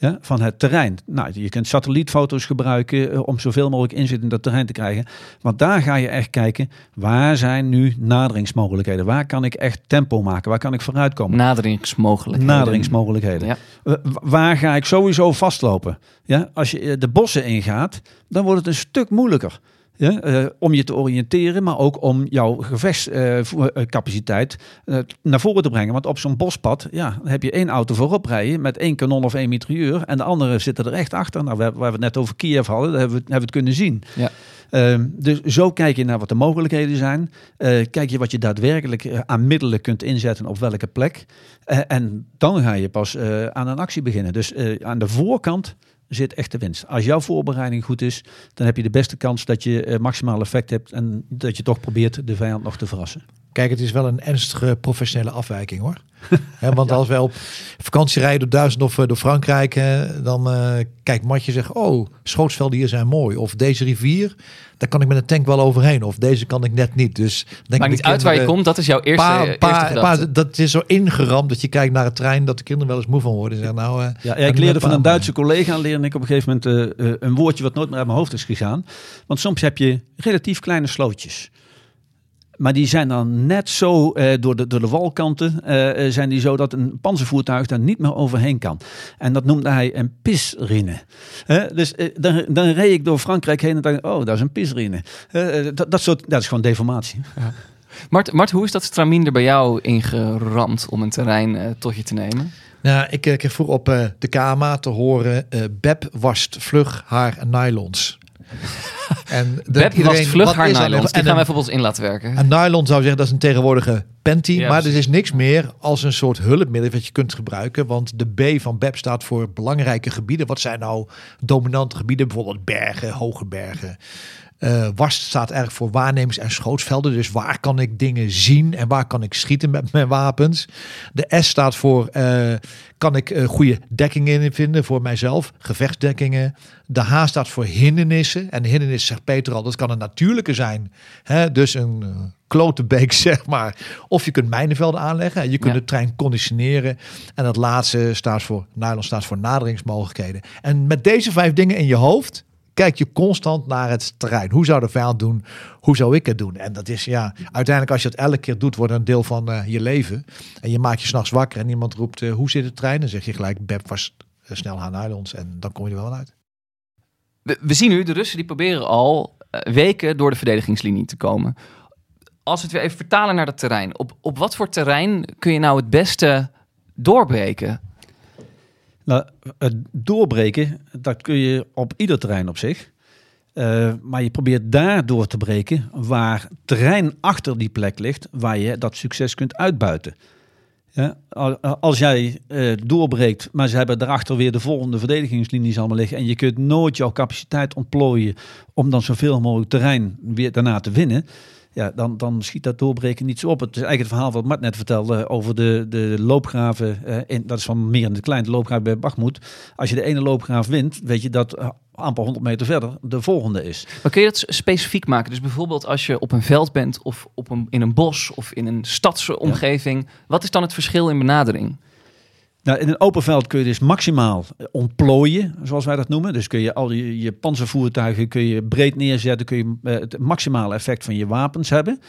Ja, van het terrein. Nou, je kunt satellietfoto's gebruiken eh, om zoveel mogelijk inzicht in dat terrein te krijgen. Want daar ga je echt kijken, waar zijn nu naderingsmogelijkheden? Waar kan ik echt tempo maken? Waar kan ik vooruitkomen? Naderingsmogelijkheden. Naderingsmogelijkheden. Ja. Waar ga ik sowieso vastlopen? Ja, als je eh, de bossen ingaat, dan wordt het een stuk moeilijker. Ja, eh, om je te oriënteren, maar ook om jouw gevechtscapaciteit eh, naar voren te brengen. Want op zo'n bospad ja, heb je één auto voorop rijden met één kanon of één mitrailleur. En de andere zitten er echt achter. Nou, waar, we het net over Kiev hadden, daar hebben we, hebben we het kunnen zien. Ja. Ehm, dus zo kijk je naar wat de mogelijkheden zijn. Eh, kijk je wat je daadwerkelijk eh, aan middelen kunt inzetten op welke plek. Eh, en dan ga je pas eh, aan een actie beginnen. Dus eh, aan de voorkant zit echt de winst. Als jouw voorbereiding goed is, dan heb je de beste kans dat je eh, maximaal effect hebt en dat je toch probeert de vijand nog te verrassen. Kijk, het is wel een ernstige professionele afwijking hoor. Hè, want als wij op vakantie rijden door Duitsland of eh, door Frankrijk, hè, dan eh kijkt Matje zegt, oh, schootsvelden hier zijn mooi. Of deze rivier, daar kan ik met een tank wel overheen. Of deze kan ik net niet. Dus denk Maakt niet uit waar je komt, dat is jouw eerste, Pa, eerste pa, gedachte. pa, dat is zo ingeramd dat je kijkt naar het trein dat de kinderen wel eens moe van worden. En zeggen, nou, eh, Ja, kan ik leerde van een. Duitse collega leerde ik op een gegeven moment een woordje wat nooit meer uit mijn hoofd is gegaan. Want soms heb je relatief kleine slootjes. Maar die zijn dan net zo eh, door, de, door de walkanten, eh, eh, zijn die zo dat een panzervoertuig daar niet meer overheen kan. En dat noemde hij een pisrine. Hè, dus dan, dan reed ik door Frankrijk heen en dacht ik, oh, dat is een pisrine. Dat, dat, soort, dat is gewoon deformatie. Mart, Mart, hoe is dat stramien er bij jou ingeramd om een terrein tot je te nemen? Nou, ik kreeg vroeger op eh, de KMA te horen, eh Beb wast vlug haar nylons. en dat Beb was iedereen, vlug wat haar nylons. Die En gaan we een- even op ons in laten werken. Een nylon zou zeggen dat is een tegenwoordige panty, Ja, maar er is niks meer als een soort hulpmiddel wat je kunt gebruiken. Want de B van BEP staat voor belangrijke gebieden. Wat zijn nou dominante gebieden? Bijvoorbeeld bergen, hoge bergen. WAST staat eigenlijk voor waarnemers- en schootsvelden. Dus waar kan ik dingen zien en waar kan ik schieten met mijn wapens? De S staat voor eh, kan ik eh, goede dekkingen in vinden voor mijzelf, gevechtsdekkingen. De H staat voor hindernissen. En hindernis zegt Peter al, dat kan een natuurlijke zijn. Hè? Dus een eh, klote beek, zeg maar. Of je kunt mijnenvelden aanleggen. En je kunt Ja. de trein conditioneren. En dat laatste staat voor, nylon staat voor naderingsmogelijkheden. En met deze vijf dingen in je hoofd kijk je constant naar het terrein. Hoe zou de vijand doen? Hoe zou ik het doen? En dat is ja, uiteindelijk als je het elke keer doet, wordt het een deel van eh, je leven. En je maakt je s'nachts wakker en iemand roept, eh, hoe zit het trein? Dan zeg je gelijk, Beb was eh, snel aan nylons. En dan kom je er wel uit. We, we zien nu, de Russen die proberen al weken door de verdedigingslinie te komen. Als we het weer even vertalen naar dat terrein. Op, op wat voor terrein kun je nou het beste doorbreken? Nou, het doorbreken, dat kun je op ieder terrein op zich. Eh, maar je probeert daar door te breken waar terrein achter die plek ligt, waar je dat succes kunt uitbuiten. Ja, al- als jij eh, doorbreekt, maar ze hebben daarachter weer de volgende verdedigingslinies allemaal liggen. En je kunt nooit jouw capaciteit ontplooien om dan zoveel mogelijk terrein weer daarna te winnen. Ja, dan, dan schiet dat doorbreken niet zo op. Het is eigenlijk het verhaal wat Mart net vertelde over de, de loopgraven. eh, in, dat is van meer in de kleine loopgraaf bij Bachmoed. Als je de ene loopgraaf wint, weet je dat eh, amper 100 meter verder de volgende is. Maar kun je dat specifiek maken? Dus bijvoorbeeld als je op een veld bent of op een, in een bos of in een stadsomgeving. Wat is dan het verschil in benadering? Nou, in een open veld kun je dus maximaal eh, ontplooien, zoals wij dat noemen. Dus kun je al je, je panzervoertuigen kun je breed neerzetten, kun je eh, het maximale effect van je wapens hebben.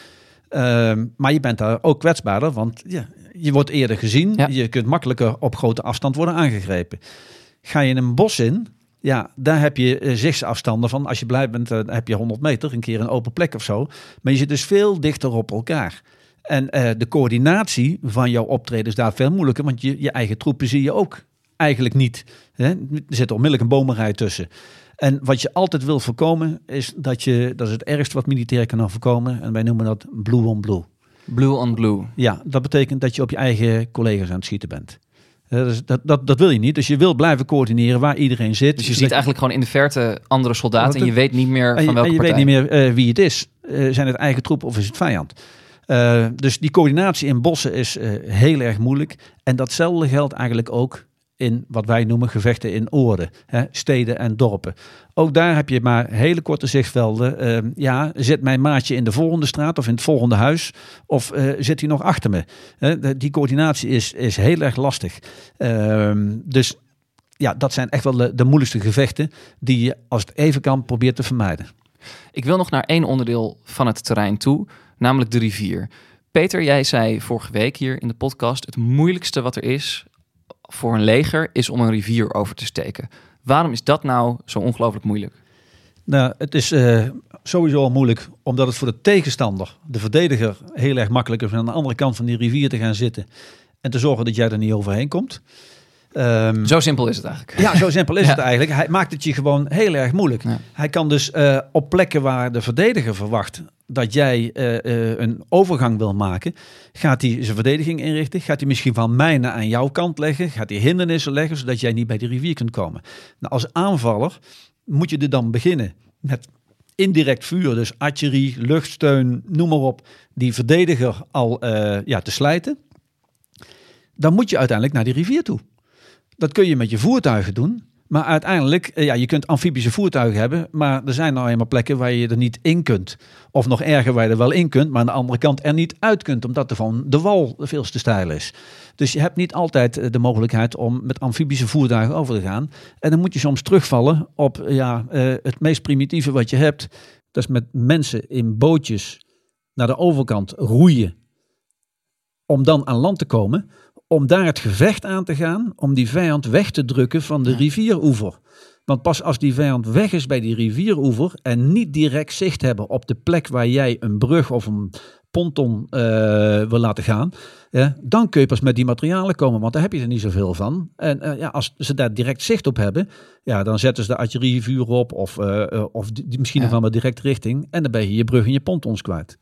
Ehm, maar je bent daar ook kwetsbaarder, want ja, je wordt eerder gezien. Ja. Je kunt makkelijker op grote afstand worden aangegrepen. Ga je in een bos in, ja, daar heb je eh, zichtsafstanden van. Als je blij bent, dan heb je 100 meter, een keer een open plek of zo. Maar je zit dus veel dichter op elkaar. En eh, de coördinatie van jouw optreden is daar veel moeilijker, want je, je eigen troepen zie je ook eigenlijk niet. Hè? Er zit onmiddellijk een bomenrij tussen. En wat je altijd wil voorkomen, is dat je, dat is het ergste wat militair kan voorkomen, en wij noemen dat blue on blue. Blue on blue. Ja, dat betekent dat je op je eigen collega's aan het schieten bent. Dus dat, dat, dat wil je niet. Dus je wil blijven coördineren waar iedereen zit. Dus je ziet eigenlijk gewoon in de verte andere soldaten en je weet niet meer van je, welke en je weet partij. niet meer eh, wie het is. Eh, zijn het eigen troepen of is het vijand? Eh, dus die coördinatie in bossen is eh, heel erg moeilijk. En datzelfde geldt eigenlijk ook in wat wij noemen gevechten in oorden, hè, steden en dorpen. Ook daar heb je maar hele korte zichtvelden. Eh, ja, zit mijn maatje in de volgende straat of in het volgende huis? Of eh, zit hij nog achter me? Die coördinatie is, is heel erg lastig. Ehm, dus ja, dat zijn echt wel de, de moeilijkste gevechten die je als het even kan probeert te vermijden. Ik wil nog naar één onderdeel van het terrein toe, namelijk de rivier. Peter, jij zei vorige week hier in de podcast: het moeilijkste wat er is voor een leger is om een rivier over te steken. Waarom is dat nou zo ongelooflijk moeilijk? Nou, het is eh, sowieso al moeilijk omdat het voor de tegenstander, de verdediger, heel erg makkelijk is om aan de andere kant van die rivier te gaan zitten en te zorgen dat jij er niet overheen komt. Ehm, Zo simpel is het eigenlijk. ja, zo simpel is Ja. het eigenlijk. Hij maakt het je gewoon heel erg moeilijk. Ja. Hij kan dus eh, op plekken waar de verdediger verwacht dat jij eh, eh, een overgang wil maken, gaat hij zijn verdediging inrichten. Gaat hij misschien van mijnen aan jouw kant leggen. Gaat hij hindernissen leggen, zodat jij niet bij de rivier kunt komen. Nou, als aanvaller moet je er dan beginnen met indirect vuur, dus artillerie, luchtsteun, noem maar op, die verdediger al ja, te slijten. Dan moet je uiteindelijk naar die rivier toe. Dat kun je met je voertuigen doen. Maar uiteindelijk, eh, ja, je kunt amfibische voertuigen hebben, maar er zijn nou eenmaal plekken waar je er niet in kunt. Of nog erger, waar je er wel in kunt, maar aan de andere kant er niet uit kunt, omdat er van de wal veel te steil is. Dus je hebt niet altijd eh, de mogelijkheid om met amfibische voertuigen over te gaan. En dan moet je soms terugvallen op ja, eh, het meest primitieve wat je hebt. Dat is met mensen in bootjes naar de overkant roeien. Om dan aan land te komen. Om daar het gevecht aan te gaan. Om die vijand weg te drukken van de rivieroever. Want pas als die vijand weg is bij die rivieroever. En niet direct zicht hebben op de plek waar jij een brug of een ponton eh, wil laten gaan. Ja, dan kun je pas met die materialen komen, want daar heb je er niet zoveel van. En eh, ja, als ze daar direct zicht op hebben, ja, dan zetten ze de artillerievuur op of, eh, of die, die misschien Ja. nog wel maar direct richting. En dan ben je je brug en je pontons kwijt.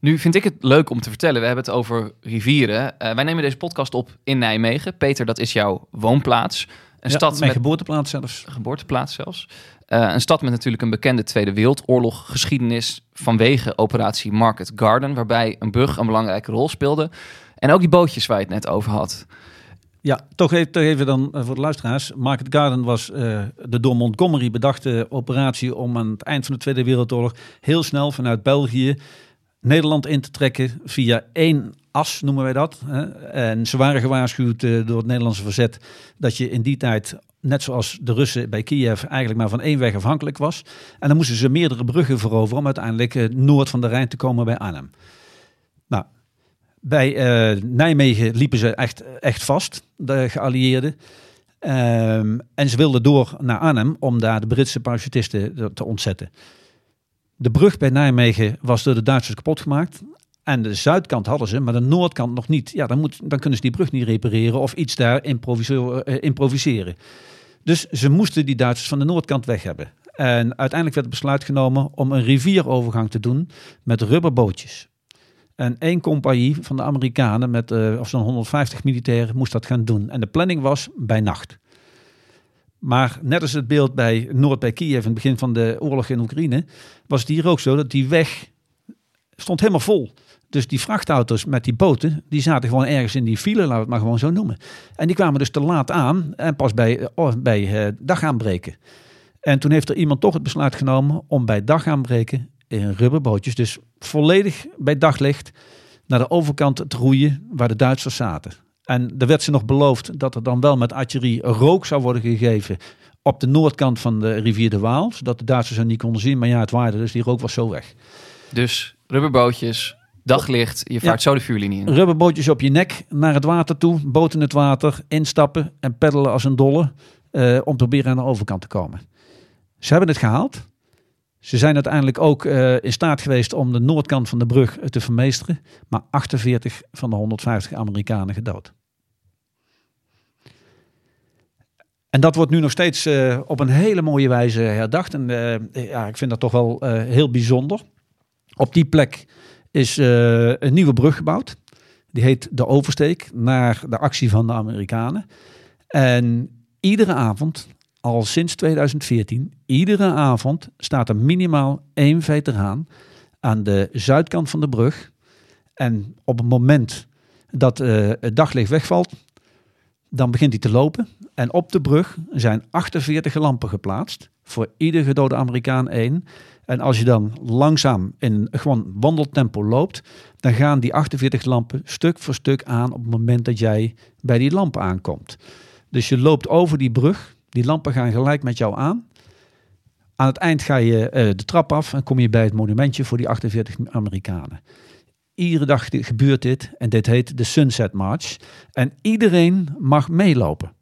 Nu vind ik het leuk om te vertellen. We hebben het over rivieren. Eh, wij nemen deze podcast op in Nijmegen. Peter, dat is jouw woonplaats. Een Ja, stad mijn met geboorteplaats zelfs. geboorteplaats zelfs. Eh, een stad met natuurlijk een bekende Tweede Wereldoorlog geschiedenis vanwege operatie Market Garden, waarbij een brug een belangrijke rol speelde. En ook die bootjes waar je het net over had. Ja, toch even, toch even dan eh, voor de luisteraars. Market Garden was de door Montgomery bedachte operatie om aan het eind van de Tweede Wereldoorlog heel snel vanuit België Nederland in te trekken via één as, noemen wij dat. En ze waren gewaarschuwd eh, door het Nederlandse verzet dat je in die tijd, net zoals de Russen bij Kiev, eigenlijk maar van één weg afhankelijk was. En dan moesten ze meerdere bruggen veroveren om uiteindelijk eh, noord van de Rijn te komen bij Arnhem. Nou, bij eh, Nijmegen liepen ze echt, echt vast, de geallieerden. Ehm, en ze wilden door naar Arnhem om daar de Britse parachutisten te ontzetten. De brug bij Nijmegen was door de Duitsers kapot gemaakt. En de zuidkant hadden ze, maar de noordkant nog niet. Ja, dan, moet, dan kunnen ze die brug niet repareren of iets daar eh, improviseren. Dus ze moesten die Duitsers van de noordkant weg hebben. En uiteindelijk werd het besluit genomen om een rivierovergang te doen met rubberbootjes. En één compagnie van de Amerikanen met uh, of zo'n 150 militairen moest dat gaan doen. En de planning was bij nacht. Maar net als het beeld bij Noord bij Kiev in het begin van de oorlog in Oekraïne, was het hier ook zo dat die weg stond helemaal vol. Dus die vrachtauto's met die boten, die zaten gewoon ergens in die file, laten we het maar gewoon zo noemen. En die kwamen dus te laat aan en pas bij, uh, bij uh, dagaanbreken. En toen heeft er iemand toch het besluit genomen om bij dagaanbreken in rubberbootjes, dus volledig bij daglicht, naar de overkant te roeien waar de Duitsers zaten. En er werd ze nog beloofd dat er dan wel met artillerie rook zou worden gegeven op de noordkant van de rivier de Waal, zodat de Duitsers er niet konden zien. Maar ja, het waarde, dus die rook was zo weg. Dus rubberbootjes, daglicht, je vaart zo de vuurlinie in. Rubberbootjes op je nek, naar het water toe, boot in het water, instappen en peddelen als een dolle uh, om proberen aan de overkant te komen. Ze hebben het gehaald. Ze zijn uiteindelijk ook uh, in staat geweest om de noordkant van de brug te vermeesteren, maar 48 van de 150 Amerikanen gedood. En dat wordt nu nog steeds uh, op een hele mooie wijze herdacht. En uh, ja, ik vind dat toch wel uh, heel bijzonder. Op die plek is een nieuwe brug gebouwd. Die heet de Oversteek, naar de actie van de Amerikanen. En iedere avond, al sinds 2014, iedere avond staat er minimaal één veteraan aan de zuidkant van de brug. En op het moment dat het daglicht wegvalt, dan begint hij te lopen. En op de brug zijn 48 lampen geplaatst. Voor ieder gedode Amerikaan één. En als je dan langzaam in gewoon wandeltempo loopt, dan gaan die 48 lampen stuk voor stuk aan op het moment dat jij bij die lamp aankomt. Dus je loopt over die brug, die lampen gaan gelijk met jou aan. Aan het eind ga je uh, de trap af en kom je bij het monumentje voor die 48 Amerikanen. Iedere dag gebeurt dit en dit heet de Sunset March. En iedereen mag meelopen.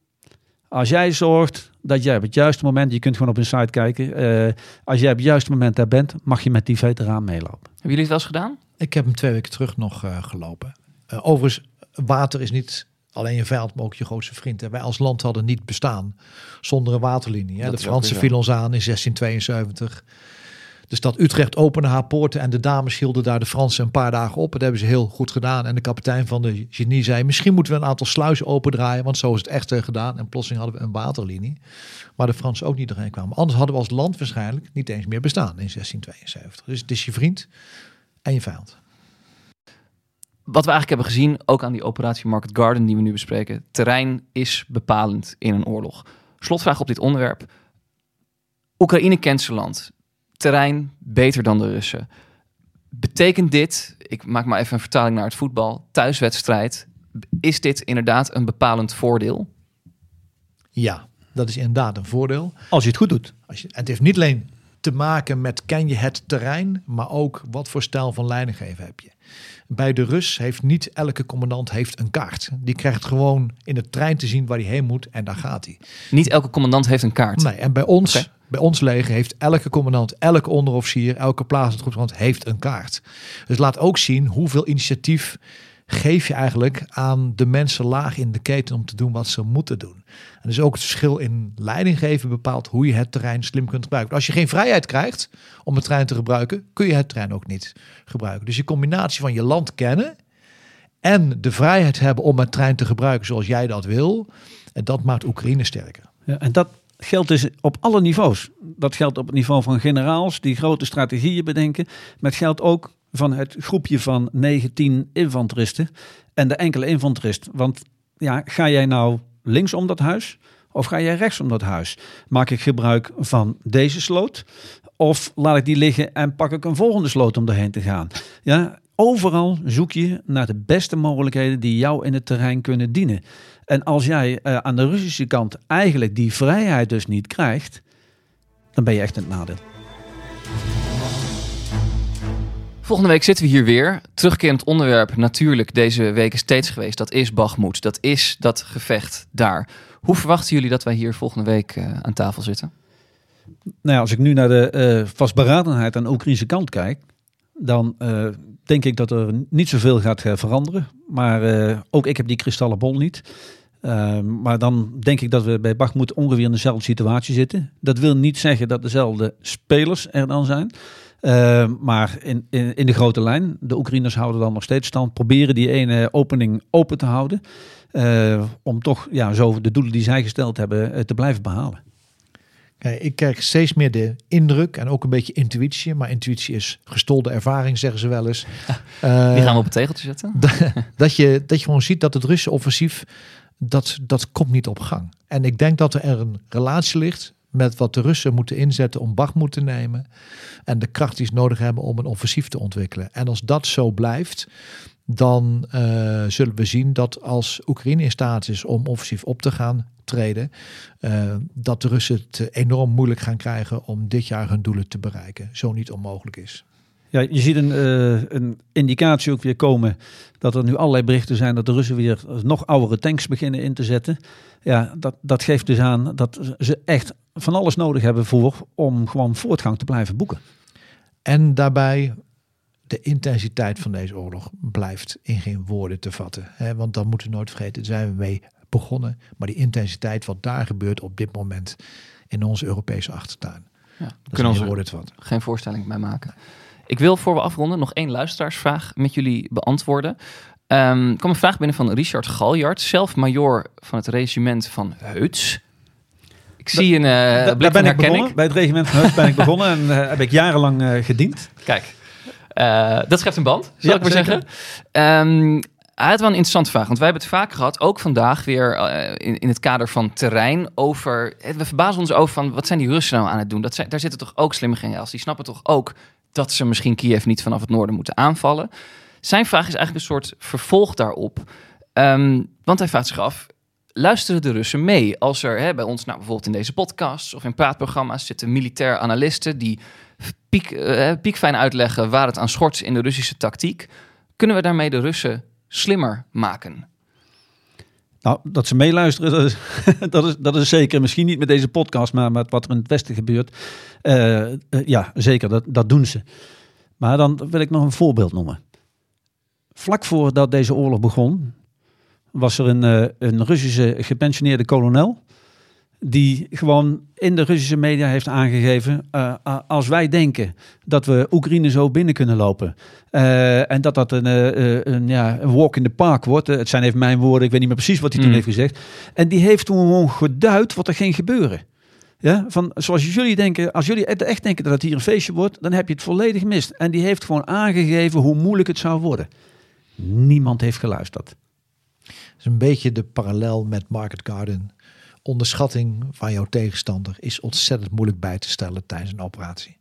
Als jij zorgt dat jij op het juiste moment, je kunt gewoon op een site kijken, uh, als jij op het juiste moment daar bent, mag je met die veteraan meelopen. Hebben jullie het wel eens gedaan? Ik heb hem twee weken terug nog uh, gelopen. Uh, overigens, water is niet alleen je vijand, maar ook je grootste vriend. En wij als land hadden niet bestaan zonder een waterlinie. Hè. De Fransen vielen ons aan in 1672. De stad Utrecht opende haar poorten en de dames hielden daar de Fransen een paar dagen op. Dat hebben ze heel goed gedaan. En de kapitein van de genie zei, misschien moeten we een aantal sluizen opendraaien, want zo is het echt gedaan. En plotseling hadden we een waterlinie, waar de Fransen ook niet doorheen kwamen. Anders hadden we als land waarschijnlijk niet eens meer bestaan in 1672. Dus het is je vriend en je vijand. Wat we eigenlijk hebben gezien, ook aan die operatie Market Garden die we nu bespreken, terrein is bepalend in een oorlog. Slotvraag op dit onderwerp. Oekraïne kent zijn land terrein beter dan de Russen. Betekent dit, ik maak maar even een vertaling naar het voetbal, thuiswedstrijd, is dit inderdaad een bepalend voordeel? Ja, dat is inderdaad een voordeel. Als je het goed doet. Als je, het heeft niet alleen te maken met ken je het terrein, maar ook wat voor stijl van leidinggeven heb je. Bij de Rus heeft niet elke commandant heeft een kaart. Die krijgt gewoon in de trein te zien waar hij heen moet en daar gaat hij. Niet elke commandant heeft een kaart? Nee, en bij ons okay. Bij ons leger heeft elke commandant, elke onderofficier, elke plaatselijke heeft een kaart. Dus laat ook zien hoeveel initiatief geef je eigenlijk aan de mensen laag in de keten om te doen wat ze moeten doen. En dus ook het verschil in leiding geven bepaalt hoe je het terrein slim kunt gebruiken. Als je geen vrijheid krijgt om het terrein te gebruiken, kun je het terrein ook niet gebruiken. Dus je combinatie van je land kennen en de vrijheid hebben om het terrein te gebruiken zoals jij dat wil, en dat maakt Oekraïne sterker. Ja, en dat geldt dus op alle niveaus. Dat geldt op het niveau van generaals die grote strategieën bedenken. Maar het geldt ook van het groepje van 19 infanteristen en de enkele infanterist. Want ja, ga jij nou links om dat huis of ga jij rechts om dat huis? Maak ik gebruik van deze sloot of laat ik die liggen en pak ik een volgende sloot om erheen te gaan? Ja, overal zoek je naar de beste mogelijkheden die jou in het terrein kunnen dienen. En als jij uh, aan de Russische kant eigenlijk die vrijheid dus niet krijgt, dan ben je echt in het nadeel. Volgende week zitten we hier weer. Terugkerend onderwerp natuurlijk deze week is steeds geweest. Dat is Bagmoed. Dat is dat gevecht daar. Hoe verwachten jullie dat wij hier volgende week uh, aan tafel zitten? Nou ja, als ik nu naar de uh, vastberadenheid aan de Oekraïnse kant kijk, dan uh, denk ik dat er niet zoveel gaat veranderen. Maar ook ik heb die kristallen bol niet. Uh, maar dan denk ik dat we bij Bachmoed ongeveer in dezelfde situatie zitten. Dat wil niet zeggen dat dezelfde spelers er dan zijn. Uh, maar in, in, in, de grote lijn, de Oekraïners houden dan nog steeds stand. Proberen die ene opening open te houden. Uh, om toch ja, zo de doelen die zij gesteld hebben uh, te blijven behalen. Kijk, ik krijg steeds meer de indruk en ook een beetje intuïtie. Maar intuïtie is gestolde ervaring, zeggen ze wel eens. Ja, die gaan we op het tegeltje zetten. Dat je, dat je gewoon ziet dat het Russische offensief, dat, dat komt niet op gang. En ik denk dat er een relatie ligt met wat de Russen moeten inzetten om Bakhmut te nemen. En de kracht die ze nodig hebben om een offensief te ontwikkelen. En als dat zo blijft, dan uh, zullen we zien dat als Oekraïne in staat is om offensief op te gaan treden, uh, dat de Russen het enorm moeilijk gaan krijgen om dit jaar hun doelen te bereiken. Zo niet onmogelijk is. Ja, je ziet een, uh, een indicatie ook weer komen dat er nu allerlei berichten zijn dat de Russen weer nog oudere tanks beginnen in te zetten. Ja, dat, dat geeft dus aan dat ze echt van alles nodig hebben voor om gewoon voortgang te blijven boeken. En daarbij de intensiteit van deze oorlog blijft in geen woorden te vatten. Hè? Want dan moeten we nooit vergeten, daar zijn we mee begonnen. Maar die intensiteit wat daar gebeurt op dit moment in onze Europese achtertuin. Ja, kunnen we woorden te vatten. geen voorstelling bij maken. Ik wil voor we afronden nog één luisteraarsvraag met jullie beantwoorden. Um, er kwam een vraag binnen van Richard Galjard, zelf major van het regiment van Heuts. Ik zie een uh, blik ben ik begonnen. Bij het regiment van Heuts ben ik begonnen en uh, heb ik jarenlang uh, gediend. Kijk, dat schept een band, zal ja, ik maar zeker. zeggen. Um, hij had wel een interessante vraag, want wij hebben het vaak gehad, ook vandaag weer in, in het kader van terrein, over. We verbazen ons over van wat zijn die Russen nou aan het doen? Dat zijn, daar zitten toch ook slimme generaals. Die snappen toch ook dat ze misschien Kiev niet vanaf het noorden moeten aanvallen. Zijn vraag is eigenlijk een soort vervolg daarop. Um, want hij vraagt zich af, luisteren de Russen mee? Als er hè, bij ons, nou, bijvoorbeeld in deze podcasts of in praatprogramma's zitten militair analisten die piek, uh, piekfijn uitleggen waar het aan schort in de Russische tactiek, kunnen we daarmee de Russen slimmer maken? Nou, dat ze meeluisteren, dat is, dat is, dat is zeker. Misschien niet met deze podcast, maar met wat er in het Westen gebeurt. Uh, uh, ja, zeker, dat, dat doen ze. Maar dan wil ik nog een voorbeeld noemen. Vlak voordat deze oorlog begon, was er een, uh, een Russische gepensioneerde kolonel. Die gewoon in de Russische media heeft aangegeven. Uh, als wij denken dat we Oekraïne zo binnen kunnen lopen. Uh, en dat dat een, een, ja, een walk in the park wordt. het zijn even mijn woorden, ik weet niet meer precies wat hij mm. toen heeft gezegd. En die heeft toen gewoon geduid wat er ging gebeuren. Ja, van zoals jullie denken, als jullie echt denken dat het hier een feestje wordt, dan heb je het volledig gemist. En die heeft gewoon aangegeven hoe moeilijk het zou worden. Niemand heeft geluisterd. Dat is een beetje de parallel met Market Garden. Onderschatting van jouw tegenstander is ontzettend moeilijk bij te stellen tijdens een operatie.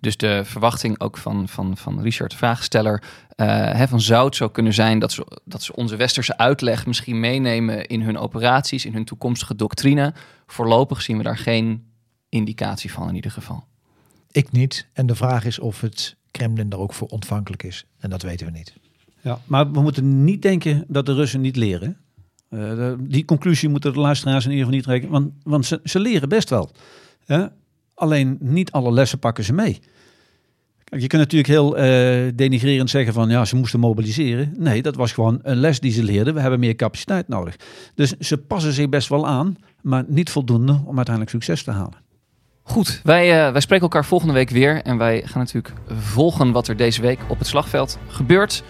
Dus de verwachting ook van, van, van Richard, de vraagsteller, uh, hè, van zou het zo kunnen zijn dat ze, dat ze onze westerse uitleg misschien meenemen in hun operaties, in hun toekomstige doctrine. Voorlopig zien we daar geen indicatie van in ieder geval. Ik niet. En de vraag is of het Kremlin daar ook voor ontvankelijk is. En dat weten we niet. Ja, maar we moeten niet denken dat de Russen niet leren. Uh, die conclusie moeten de luisteraars in ieder geval niet trekken. Want, want ze, ze leren best wel. Alleen niet alle lessen pakken ze mee. Je kunt natuurlijk heel uh, denigrerend zeggen van ja, ze moesten mobiliseren. Nee, dat was gewoon een les die ze leerden. We hebben meer capaciteit nodig. Dus ze passen zich best wel aan, maar niet voldoende om uiteindelijk succes te halen. Goed, wij, uh, wij spreken elkaar volgende week weer. En wij gaan natuurlijk volgen wat er deze week op het slagveld gebeurt.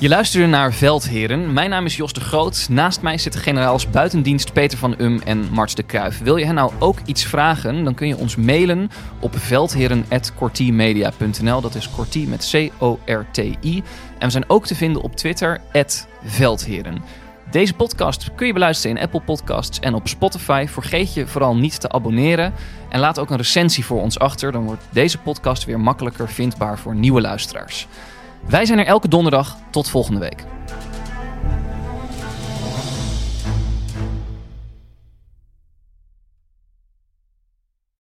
Je luisterde naar Veldheren. Mijn naam is Jos de Groot. Naast mij zitten generaals buitendienst Peter van Um en Marts de Kruijf. Wil je hen nou ook iets vragen? Dan kun je ons mailen op veldheren.cortimedia.nl. Dat is Corti met C-O-R-T-I. En we zijn ook te vinden op Twitter, Veldheren. Deze podcast kun je beluisteren in Apple Podcasts en op Spotify. Vergeet je vooral niet te abonneren. En laat ook een recensie voor ons achter. Dan wordt deze podcast weer makkelijker vindbaar voor nieuwe luisteraars. Wij zijn er elke donderdag. Tot volgende week.